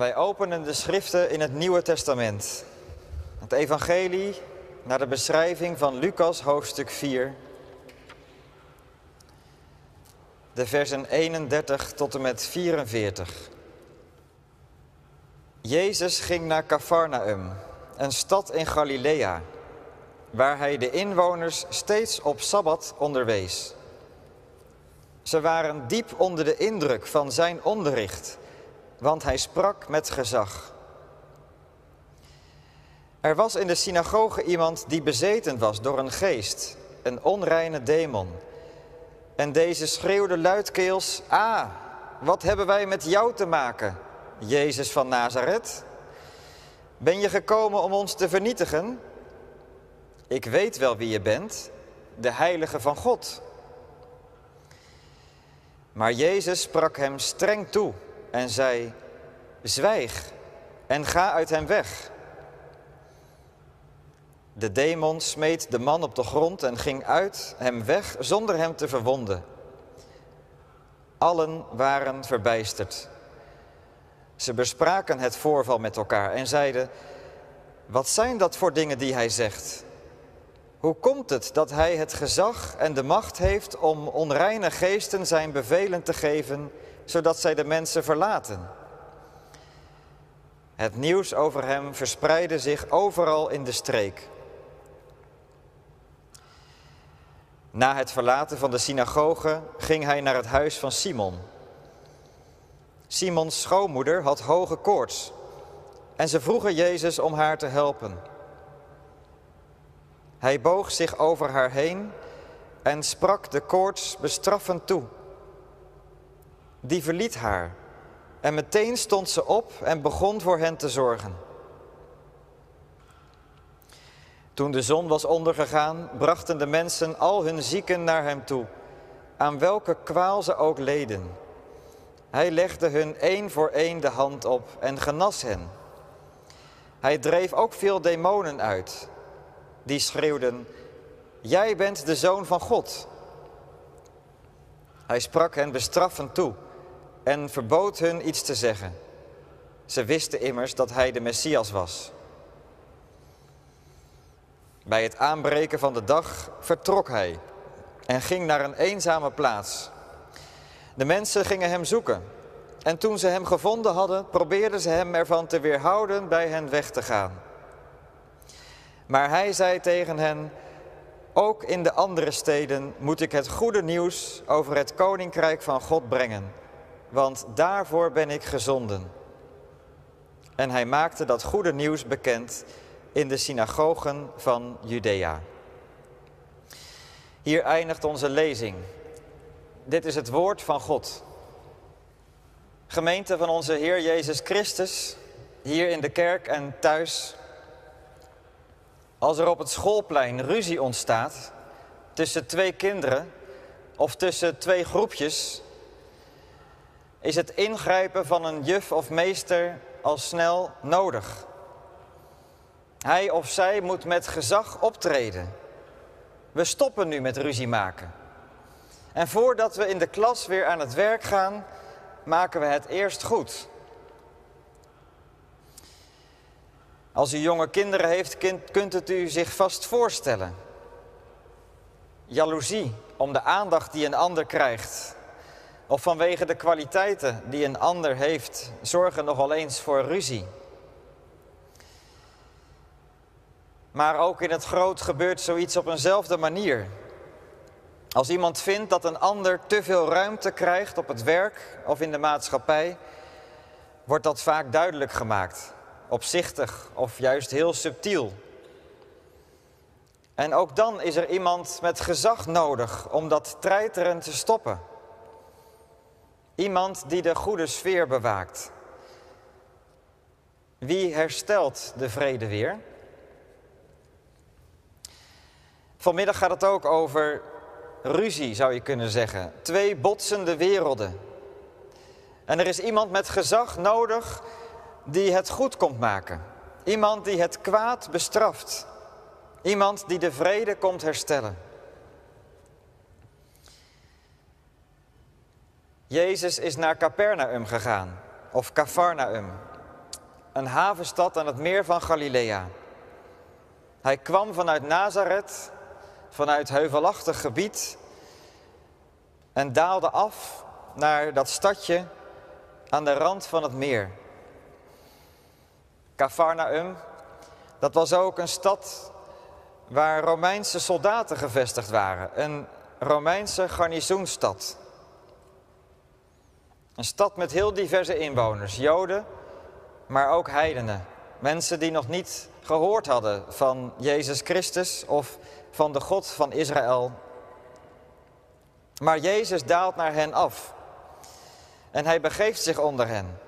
Wij openen de schriften in het Nieuwe Testament. Het Evangelie naar de beschrijving van Lucas hoofdstuk 4. De versen 31 tot en met 44. Jezus ging naar Cafarnaum, een stad in Galilea, waar hij de inwoners steeds op Sabbat onderwees. Ze waren diep onder de indruk van zijn onderricht, want hij sprak met gezag. Er was in de synagoge iemand die bezeten was door een geest, een onreine demon. En deze schreeuwde luidkeels, Ah, wat hebben wij met jou te maken, Jezus van Nazareth? Ben je gekomen om ons te vernietigen? Ik weet wel wie je bent, de heilige van God. Maar Jezus sprak hem streng toe en zei, zwijg en ga uit hem weg. De demon smeet de man op de grond en ging uit hem weg zonder hem te verwonden. Allen waren verbijsterd. Ze bespraken het voorval met elkaar en zeiden, wat zijn dat voor dingen die hij zegt? Hoe komt het dat hij het gezag en de macht heeft om onreine geesten zijn bevelen te geven, zodat zij de mensen verlaten? Het nieuws over hem verspreidde zich overal in de streek. Na het verlaten van de synagoge ging hij naar het huis van Simon. Simons schoonmoeder had hoge koorts en ze vroegen Jezus om haar te helpen. Hij boog zich over haar heen en sprak de koorts bestraffend toe. Die verliet haar en meteen stond ze op en begon voor hen te zorgen. Toen de zon was ondergegaan, brachten de mensen al hun zieken naar hem toe, aan welke kwaal ze ook leden. Hij legde hun één voor één de hand op en genas hen. Hij dreef ook veel demonen uit die schreeuwden, Jij bent de zoon van God. Hij sprak hen bestraffend toe en verbood hun iets te zeggen. Ze wisten immers dat hij de Messias was. Bij het aanbreken van de dag vertrok hij en ging naar een eenzame plaats. De mensen gingen hem zoeken en toen ze hem gevonden hadden, probeerden ze hem ervan te weerhouden bij hen weg te gaan. Maar hij zei tegen hen, ook in de andere steden moet ik het goede nieuws over het koninkrijk van God brengen, want daarvoor ben ik gezonden. En hij maakte dat goede nieuws bekend in de synagogen van Judea. Hier eindigt onze lezing. Dit is het woord van God. Gemeente van onze Heer Jezus Christus, hier in de kerk en thuis. Als er op het schoolplein ruzie ontstaat tussen twee kinderen of tussen twee groepjes, is het ingrijpen van een juf of meester al snel nodig. Hij of zij moet met gezag optreden. We stoppen nu met ruzie maken. En voordat we in de klas weer aan het werk gaan, maken we het eerst goed. Als u jonge kinderen heeft, kunt het u zich vast voorstellen. Jaloezie om de aandacht die een ander krijgt, of vanwege de kwaliteiten die een ander heeft, zorgen nogal eens voor ruzie. Maar ook in het groot gebeurt zoiets op eenzelfde manier. Als iemand vindt dat een ander te veel ruimte krijgt op het werk of in de maatschappij, wordt dat vaak duidelijk gemaakt opzichtig of juist heel subtiel. En ook dan is er iemand met gezag nodig om dat treiteren te stoppen. Iemand die de goede sfeer bewaakt. Wie herstelt de vrede weer? Vanmiddag gaat het ook over ruzie, zou je kunnen zeggen. Twee botsende werelden. En er is iemand met gezag nodig die het goed komt maken. Iemand die het kwaad bestraft. Iemand die de vrede komt herstellen. Jezus is naar Capernaum gegaan, of Cafarnaum. een havenstad aan het meer van Galilea. Hij kwam vanuit Nazareth, vanuit heuvelachtig gebied en daalde af naar dat stadje aan de rand van het meer. Cafarnaum, dat was ook een stad waar Romeinse soldaten gevestigd waren. Een Romeinse garnizoenstad. Een stad met heel diverse inwoners, Joden, maar ook heidenen. Mensen die nog niet gehoord hadden van Jezus Christus of van de God van Israël. Maar Jezus daalt naar hen af en hij begeeft zich onder hen.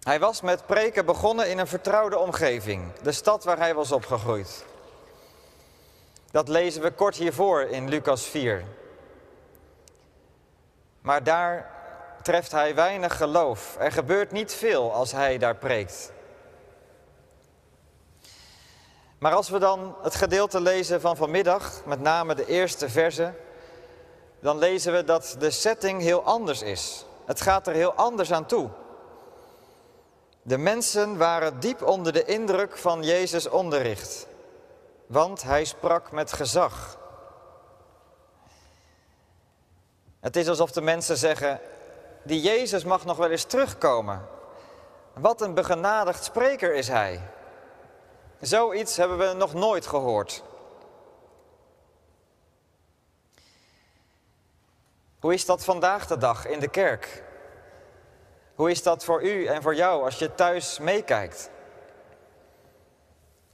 Hij was met preken begonnen in een vertrouwde omgeving, de stad waar hij was opgegroeid. Dat lezen we kort hiervoor in Lucas 4. Maar daar treft hij weinig geloof. Er gebeurt niet veel als hij daar preekt. Maar als we dan het gedeelte lezen van vanmiddag, met name de eerste verse, dan lezen we dat de setting heel anders is. Het gaat er heel anders aan toe. De mensen waren diep onder de indruk van Jezus' onderricht, want hij sprak met gezag. Het is alsof de mensen zeggen, die Jezus mag nog wel eens terugkomen. Wat een begenadigd spreker is hij. Zoiets hebben we nog nooit gehoord. Hoe is dat vandaag de dag in de kerk? Hoe is dat voor u en voor jou als je thuis meekijkt?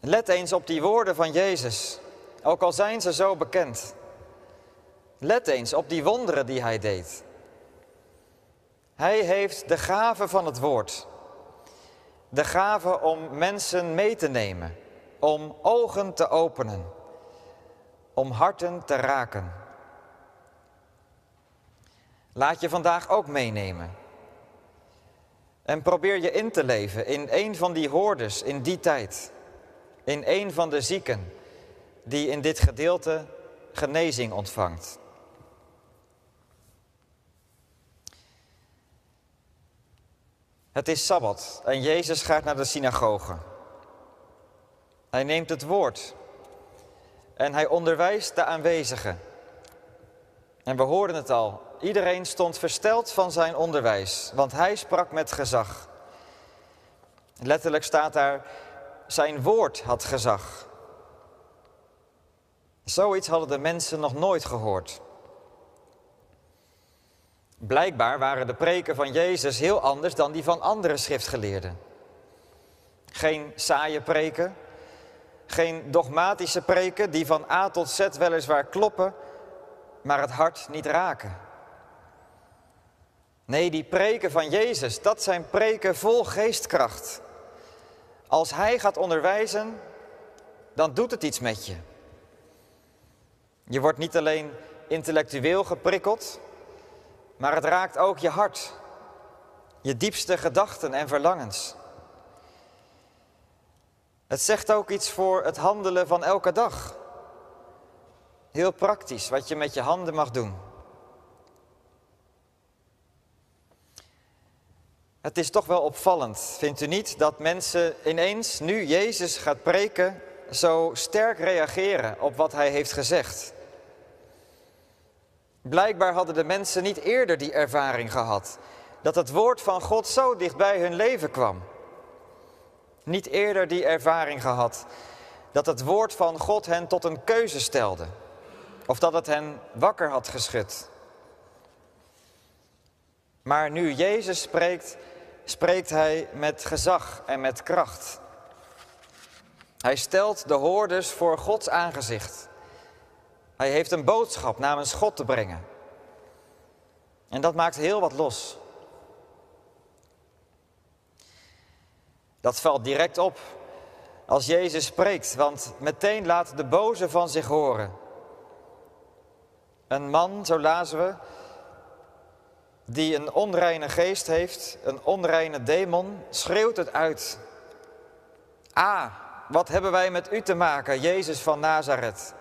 Let eens op die woorden van Jezus, ook al zijn ze zo bekend. Let eens op die wonderen die hij deed. Hij heeft de gave van het woord. De gave om mensen mee te nemen, om ogen te openen, om harten te raken. Laat je vandaag ook meenemen. En probeer je in te leven in een van die hoorders in die tijd. In een van de zieken die in dit gedeelte genezing ontvangt. Het is Sabbat en Jezus gaat naar de synagoge. Hij neemt het woord en hij onderwijst de aanwezigen. En we hoorden het al, iedereen stond versteld van zijn onderwijs, want hij sprak met gezag. Letterlijk staat daar, zijn woord had gezag. Zoiets hadden de mensen nog nooit gehoord. Blijkbaar waren de preken van Jezus heel anders dan die van andere schriftgeleerden. Geen saaie preken, geen dogmatische preken die van A tot Z weliswaar kloppen, maar het hart niet raken. Nee, die preken van Jezus, dat zijn preken vol geestkracht. Als Hij gaat onderwijzen, dan doet het iets met je. Je wordt niet alleen intellectueel geprikkeld, maar het raakt ook je hart, je diepste gedachten en verlangens. Het zegt ook iets voor het handelen van elke dag. Heel praktisch, wat je met je handen mag doen. Het is toch wel opvallend, vindt u niet, dat mensen ineens, nu Jezus gaat preken, zo sterk reageren op wat hij heeft gezegd. Blijkbaar hadden de mensen niet eerder die ervaring gehad. Dat het woord van God zo dicht bij hun leven kwam. Niet eerder die ervaring gehad. Dat het woord van God hen tot een keuze stelde. Of dat het hen wakker had geschud. Maar nu Jezus spreekt, spreekt hij met gezag en met kracht. Hij stelt de hoorders voor Gods aangezicht. Hij heeft een boodschap namens God te brengen. En dat maakt heel wat los. Dat valt direct op als Jezus spreekt, want meteen laat de boze van zich horen. Een man, zo lazen we, die een onreine geest heeft, een onreine demon, schreeuwt het uit. Ah, wat hebben wij met u te maken, Jezus van Nazareth?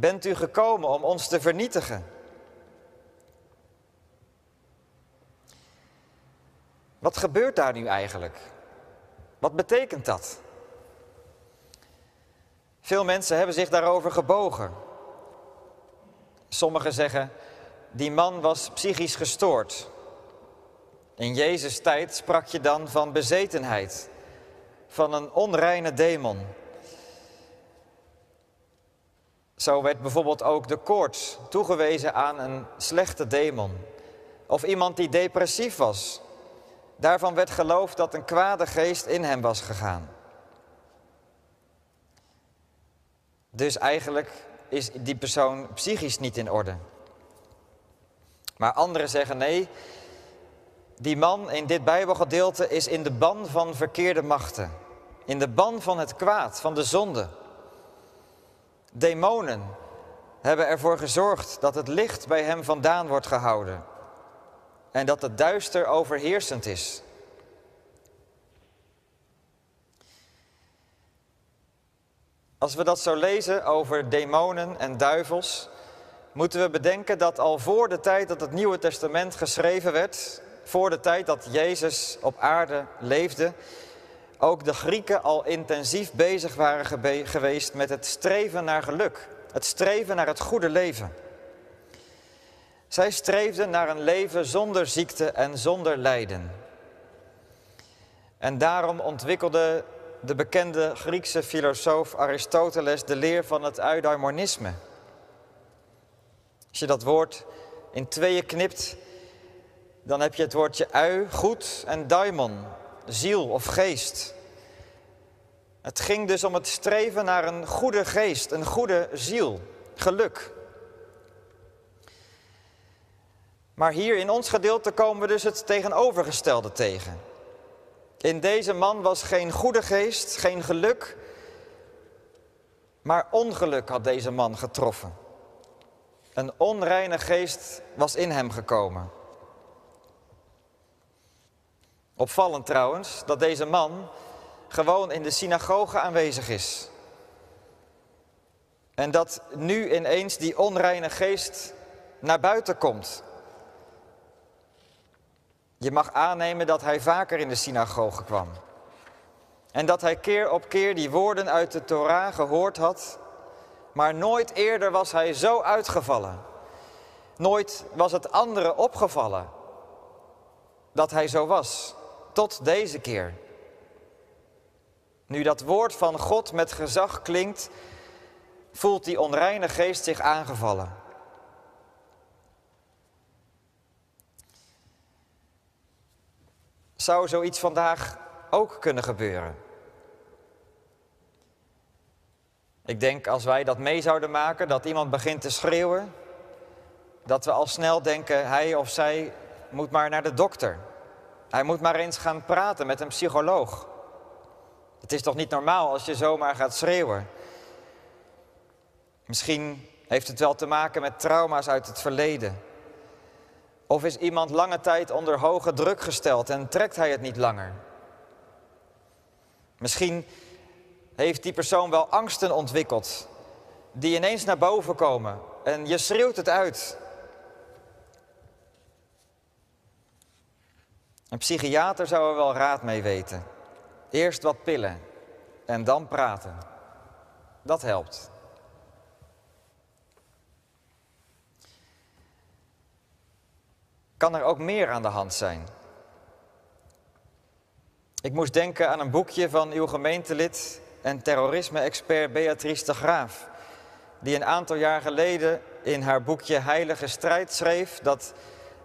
Bent u gekomen om ons te vernietigen? Wat gebeurt daar nu eigenlijk? Wat betekent dat? Veel mensen hebben zich daarover gebogen. Sommigen zeggen, die man was psychisch gestoord. In Jezus' tijd sprak je dan van bezetenheid, van een onreine demon. Zo werd bijvoorbeeld ook de koorts toegewezen aan een slechte demon. Of iemand die depressief was. Daarvan werd geloofd dat een kwade geest in hem was gegaan. Dus eigenlijk is die persoon psychisch niet in orde. Maar anderen zeggen nee, die man in dit Bijbelgedeelte is in de ban van verkeerde machten. In de ban van het kwaad, van de zonde. Demonen hebben ervoor gezorgd dat het licht bij hem vandaan wordt gehouden. En dat het duister overheersend is. Als we dat zo lezen over demonen en duivels, moeten we bedenken dat al voor de tijd dat het Nieuwe Testament geschreven werd, voor de tijd dat Jezus op aarde leefde, ook de Grieken al intensief bezig waren geweest met het streven naar geluk, het streven naar het goede leven. Zij streefden naar een leven zonder ziekte en zonder lijden. En daarom ontwikkelde de bekende Griekse filosoof Aristoteles de leer van het eudaimonisme. Als je dat woord in tweeën knipt, dan heb je het woordje ui, goed, en daimon, ziel of geest. Het ging dus om het streven naar een goede geest, een goede ziel, geluk. Maar hier in ons gedeelte komen we dus het tegenovergestelde tegen. In deze man was geen goede geest, geen geluk, maar ongeluk had deze man getroffen. Een onreine geest was in hem gekomen. Opvallend trouwens dat deze man gewoon in de synagoge aanwezig is. En dat nu ineens die onreine geest naar buiten komt. Je mag aannemen dat hij vaker in de synagoge kwam. En dat hij keer op keer die woorden uit de Torah gehoord had. Maar nooit eerder was hij zo uitgevallen. Nooit was het anderen opgevallen dat hij zo was. Tot deze keer. Nu dat woord van God met gezag klinkt, voelt die onreine geest zich aangevallen. Zou zoiets vandaag ook kunnen gebeuren? Ik denk als wij dat mee zouden maken, dat iemand begint te schreeuwen, dat we al snel denken, hij of zij moet maar naar de dokter. Hij moet maar eens gaan praten met een psycholoog. Het is toch niet normaal als je zomaar gaat schreeuwen? Misschien heeft het wel te maken met trauma's uit het verleden. Of is iemand lange tijd onder hoge druk gesteld en trekt hij het niet langer? Misschien heeft die persoon wel angsten ontwikkeld die ineens naar boven komen en je schreeuwt het uit. Een psychiater zou er wel raad mee weten. Eerst wat pillen en dan praten. Dat helpt. Kan er ook meer aan de hand zijn? Ik moest denken aan een boekje van uw gemeentelid en terrorisme-expert Beatrice de Graaf, die een aantal jaar geleden in haar boekje Heilige Strijd schreef dat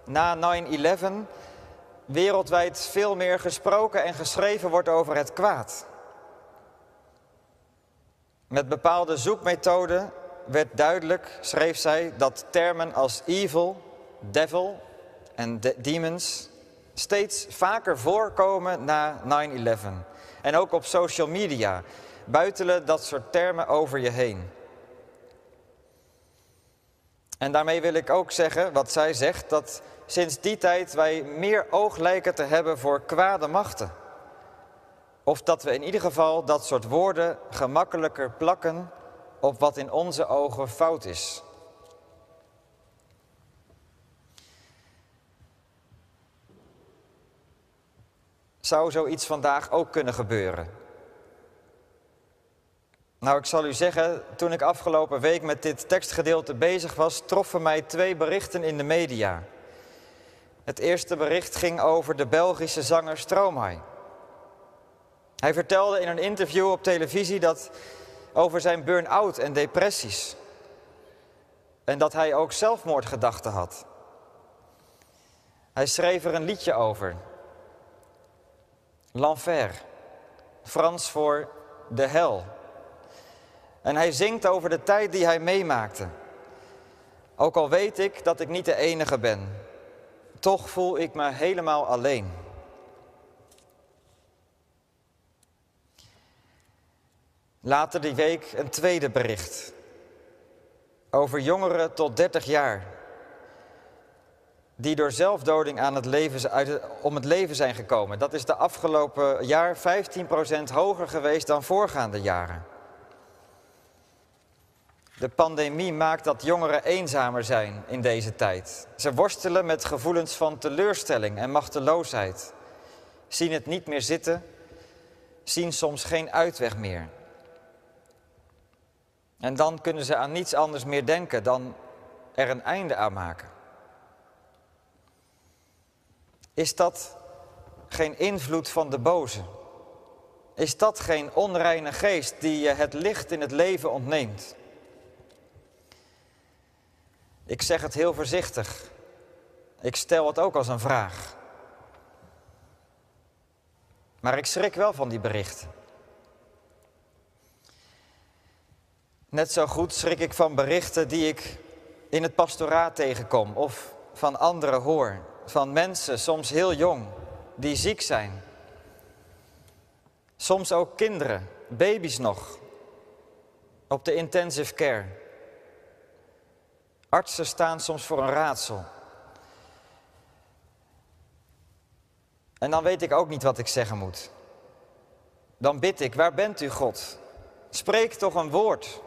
na 9-11 wereldwijd veel meer gesproken en geschreven wordt over het kwaad. Met bepaalde zoekmethoden werd duidelijk, schreef zij, dat termen als evil, devil en de demons steeds vaker voorkomen na 9-11. En ook op social media buitelen dat soort termen over je heen. En daarmee wil ik ook zeggen, wat zij zegt, dat sinds die tijd wij meer oog lijken te hebben voor kwade machten. Of dat we in ieder geval dat soort woorden gemakkelijker plakken op wat in onze ogen fout is. Zou zoiets vandaag ook kunnen gebeuren? Nou, ik zal u zeggen, toen ik afgelopen week met dit tekstgedeelte bezig was, troffen mij twee berichten in de media. Het eerste bericht ging over de Belgische zanger Stromae. Hij vertelde in een interview op televisie dat over zijn burn-out en depressies. En dat hij ook zelfmoordgedachten had. Hij schreef er een liedje over. L'enfer, Frans voor de hel. En hij zingt over de tijd die hij meemaakte. Ook al weet ik dat ik niet de enige ben, toch voel ik me helemaal alleen. Later die week een tweede bericht over jongeren tot 30 jaar die door zelfdoding aan het leven, uit, om het leven zijn gekomen. Dat is de afgelopen jaar 15% hoger geweest dan voorgaande jaren. De pandemie maakt dat jongeren eenzamer zijn in deze tijd. Ze worstelen met gevoelens van teleurstelling en machteloosheid. Zien het niet meer zitten, zien soms geen uitweg meer. En dan kunnen ze aan niets anders meer denken dan er een einde aan maken. Is dat geen invloed van de boze? Is dat geen onreine geest die je het licht in het leven ontneemt? Ik zeg het heel voorzichtig. Ik stel het ook als een vraag. Maar ik schrik wel van die berichten. Net zo goed schrik ik van berichten die ik in het pastoraat tegenkom of van anderen hoor. Van mensen, soms heel jong, die ziek zijn. Soms ook kinderen, baby's nog, op de intensive care. Artsen staan soms voor een raadsel. En dan weet ik ook niet wat ik zeggen moet. Dan bid ik, waar bent u God? Spreek toch een woord.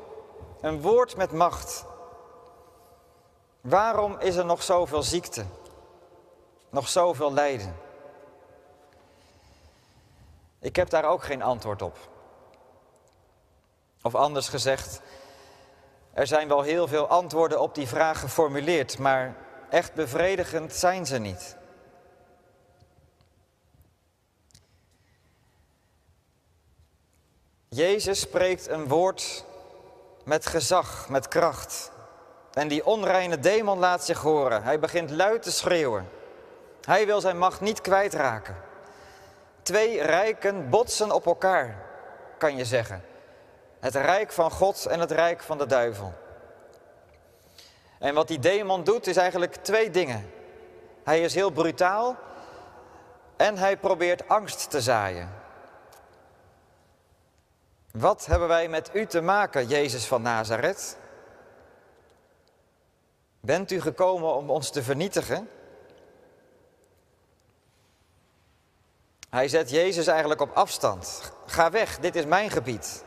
Een woord met macht. Waarom is er nog zoveel ziekte? Nog zoveel lijden? Ik heb daar ook geen antwoord op. Of anders gezegd, er zijn wel heel veel antwoorden op die vraag geformuleerd, maar echt bevredigend zijn ze niet. Jezus spreekt een woord met gezag, met kracht. En die onreine demon laat zich horen. Hij begint luid te schreeuwen. Hij wil zijn macht niet kwijtraken. Twee rijken botsen op elkaar, kan je zeggen. Het rijk van God en het rijk van de duivel. En wat die demon doet is eigenlijk twee dingen. Hij is heel brutaal en hij probeert angst te zaaien. Wat hebben wij met u te maken, Jezus van Nazareth? Bent u gekomen om ons te vernietigen? Hij zet Jezus eigenlijk op afstand. Ga weg, dit is mijn gebied.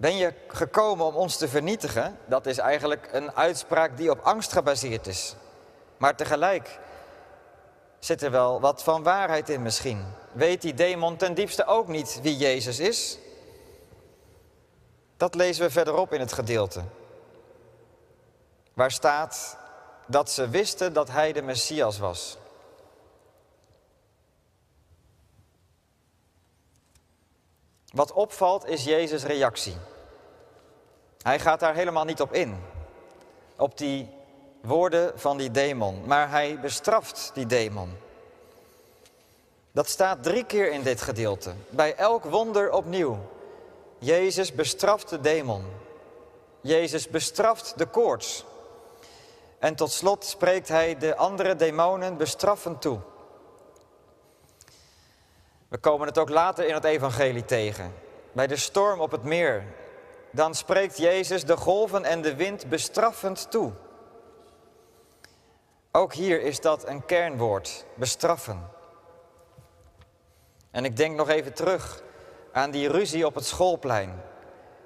Ben je gekomen om ons te vernietigen? Dat is eigenlijk een uitspraak die op angst gebaseerd is. Maar tegelijk zit er wel wat van waarheid in misschien. Weet die demon ten diepste ook niet wie Jezus is? Dat lezen we verderop in het gedeelte. Waar staat dat ze wisten dat hij de Messias was. Wat opvalt is Jezus' reactie. Hij gaat daar helemaal niet op in. Op die woorden van die demon. Maar hij bestraft die demon. Dat staat drie keer in dit gedeelte. Bij elk wonder opnieuw. Jezus bestraft de demon. Jezus bestraft de koorts. En tot slot spreekt hij de andere demonen bestraffend toe. We komen het ook later in het evangelie tegen. Bij de storm op het meer. Dan spreekt Jezus de golven en de wind bestraffend toe. Ook hier is dat een kernwoord, bestraffen. En ik denk nog even terug aan die ruzie op het schoolplein.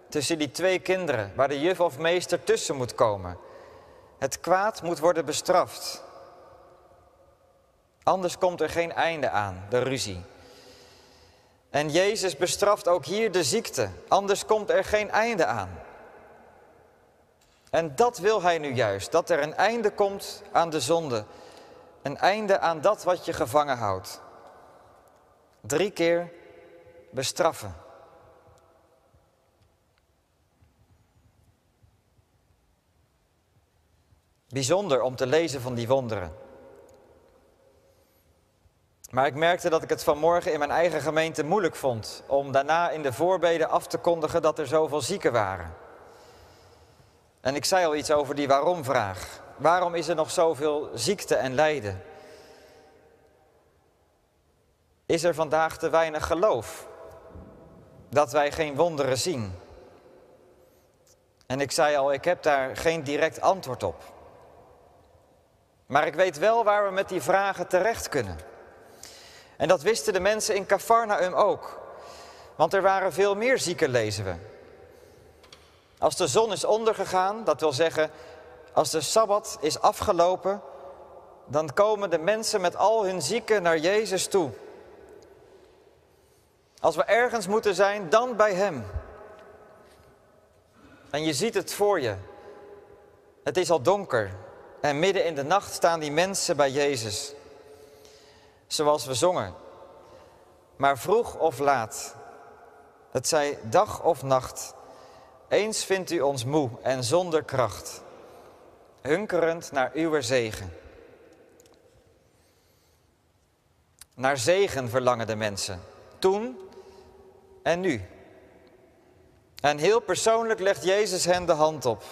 Tussen die twee kinderen, waar de juf of meester tussen moet komen. Het kwaad moet worden bestraft. Anders komt er geen einde aan, de ruzie. En Jezus bestraft ook hier de ziekte, anders komt er geen einde aan. En dat wil hij nu juist, dat er een einde komt aan de zonde. Een einde aan dat wat je gevangen houdt. Drie keer bestraffen. Bijzonder om te lezen van die wonderen. Maar ik merkte dat ik het vanmorgen in mijn eigen gemeente moeilijk vond om daarna in de voorbeden af te kondigen dat er zoveel zieken waren. En ik zei al iets over die waarom-vraag. Waarom is er nog zoveel ziekte en lijden? Is er vandaag te weinig geloof dat wij geen wonderen zien? En ik zei al, ik heb daar geen direct antwoord op. Maar ik weet wel waar we met die vragen terecht kunnen. En dat wisten de mensen in Cafarnaum ook. Want er waren veel meer zieken, lezen we. Als de zon is ondergegaan, dat wil zeggen, als de Sabbat is afgelopen, dan komen de mensen met al hun zieken naar Jezus toe. Als we ergens moeten zijn, dan bij Hem. En je ziet het voor je. Het is al donker en midden in de nacht staan die mensen bij Jezus. Zoals we zongen. Maar vroeg of laat, het zij dag of nacht, eens vindt u ons moe en zonder kracht, hunkerend naar uw zegen. Naar zegen verlangen de mensen, toen en nu. En heel persoonlijk legt Jezus hen de hand op.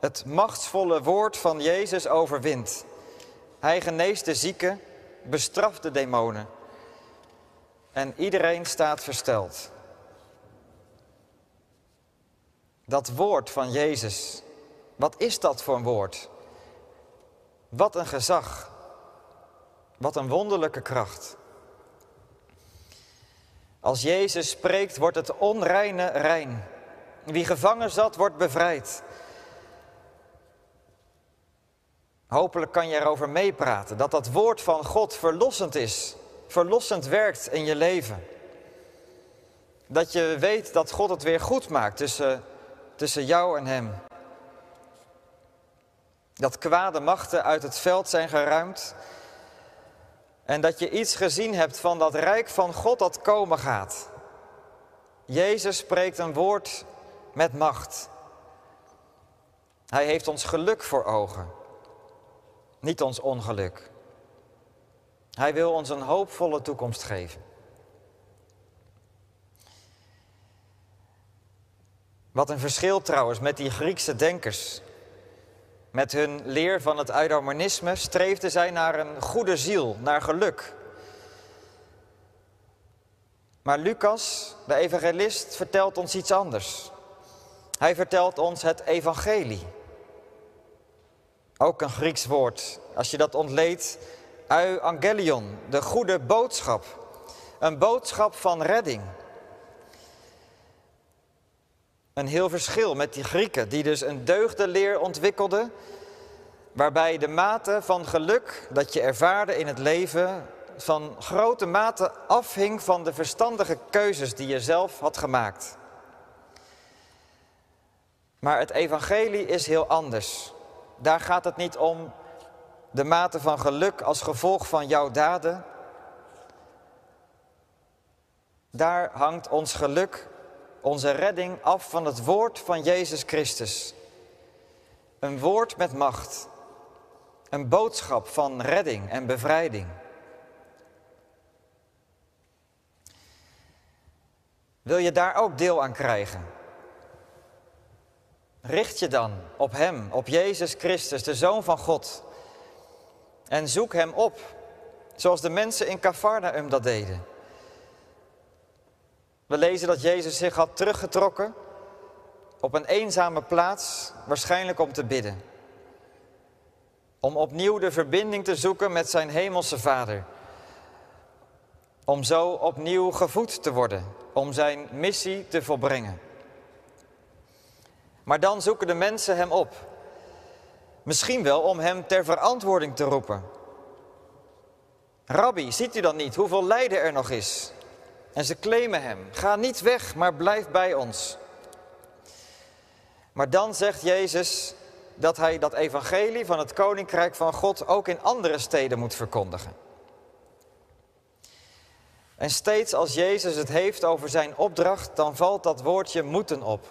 Het machtsvolle woord van Jezus overwint. Hij geneest de zieken, bestraft de demonen. En iedereen staat versteld. Dat woord van Jezus, wat is dat voor een woord? Wat een gezag. Wat een wonderlijke kracht. Als Jezus spreekt, wordt het onreine rein. Wie gevangen zat, wordt bevrijd. Hopelijk kan je erover meepraten dat dat woord van God verlossend is, verlossend werkt in je leven. Dat je weet dat God het weer goed maakt tussen, tussen jou en Hem. Dat kwade machten uit het veld zijn geruimd. En dat je iets gezien hebt van dat rijk van God dat komen gaat. Jezus spreekt een woord met macht. Hij heeft ons geluk voor ogen niet ons ongeluk. Hij wil ons een hoopvolle toekomst geven. Wat een verschil trouwens met die Griekse denkers. Met hun leer van het eudaimonisme streefden zij naar een goede ziel, naar geluk. Maar Lucas, de evangelist, vertelt ons iets anders. Hij vertelt ons het evangelie. Ook een Grieks woord. Als je dat ontleedt, euangelion, de goede boodschap. Een boodschap van redding. Een heel verschil met die Grieken, die dus een deugdenleer ontwikkelden, waarbij de mate van geluk dat je ervaarde in het leven van grote mate afhing van de verstandige keuzes die je zelf had gemaakt. Maar het evangelie is heel anders. Daar gaat het niet om de mate van geluk als gevolg van jouw daden. Daar hangt ons geluk, onze redding af van het woord van Jezus Christus. Een woord met macht. Een boodschap van redding en bevrijding. Wil je daar ook deel aan krijgen? Richt je dan op Hem, op Jezus Christus, de Zoon van God. En zoek Hem op, zoals de mensen in Cafarnaum dat deden. We lezen dat Jezus zich had teruggetrokken op een eenzame plaats, waarschijnlijk om te bidden. Om opnieuw de verbinding te zoeken met zijn hemelse Vader. Om zo opnieuw gevoed te worden, om zijn missie te volbrengen. Maar dan zoeken de mensen hem op. Misschien wel om hem ter verantwoording te roepen. Rabbi, ziet u dan niet hoeveel lijden er nog is? En ze claimen hem, ga niet weg, maar blijf bij ons. Maar dan zegt Jezus dat hij dat evangelie van het koninkrijk van God ook in andere steden moet verkondigen. En steeds als Jezus het heeft over zijn opdracht, dan valt dat woordje moeten op.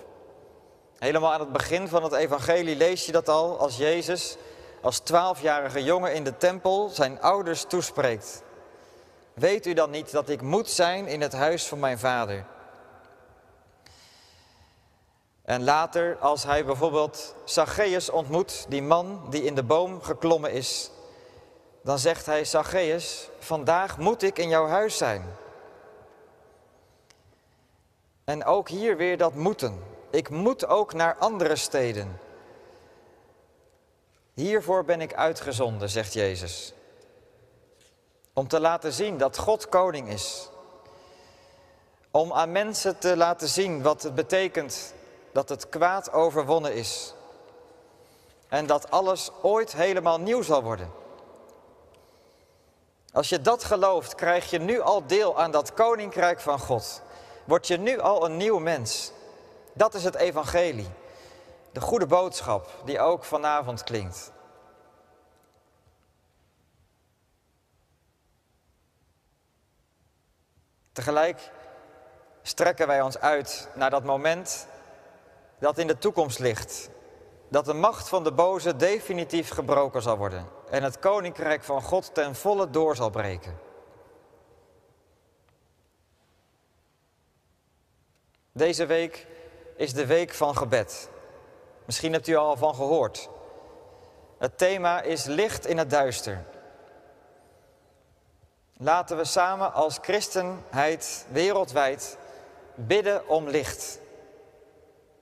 Helemaal aan het begin van het evangelie lees je dat al als Jezus als twaalfjarige jongen in de tempel zijn ouders toespreekt. Weet u dan niet dat ik moet zijn in het huis van mijn vader? En later, als hij bijvoorbeeld Zacchaeus ontmoet, die man die in de boom geklommen is, dan zegt hij, Zacchaeus, vandaag moet ik in jouw huis zijn. En ook hier weer dat moeten. Ik moet ook naar andere steden. Hiervoor ben ik uitgezonden, zegt Jezus. Om te laten zien dat God koning is. Om aan mensen te laten zien wat het betekent dat het kwaad overwonnen is. En dat alles ooit helemaal nieuw zal worden. Als je dat gelooft, krijg je nu al deel aan dat koninkrijk van God. Word je nu al een nieuw mens. Dat is het evangelie. De goede boodschap die ook vanavond klinkt. Tegelijk strekken wij ons uit naar dat moment dat in de toekomst ligt. Dat de macht van de boze definitief gebroken zal worden en het koninkrijk van God ten volle door zal breken. Deze week is de week van gebed. Misschien hebt u al van gehoord. Het thema is licht in het duister. Laten we samen als christenheid wereldwijd bidden om licht.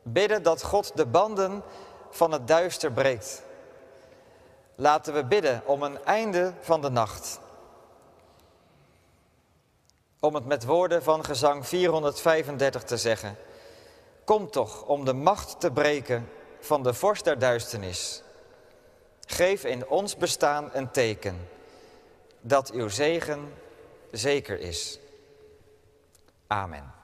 Bidden dat God de banden van het duister breekt. Laten we bidden om een einde van de nacht. Om het met woorden van gezang 435 te zeggen. Kom toch om de macht te breken van de vorst der duisternis. Geef in ons bestaan een teken dat uw zegen zeker is. Amen.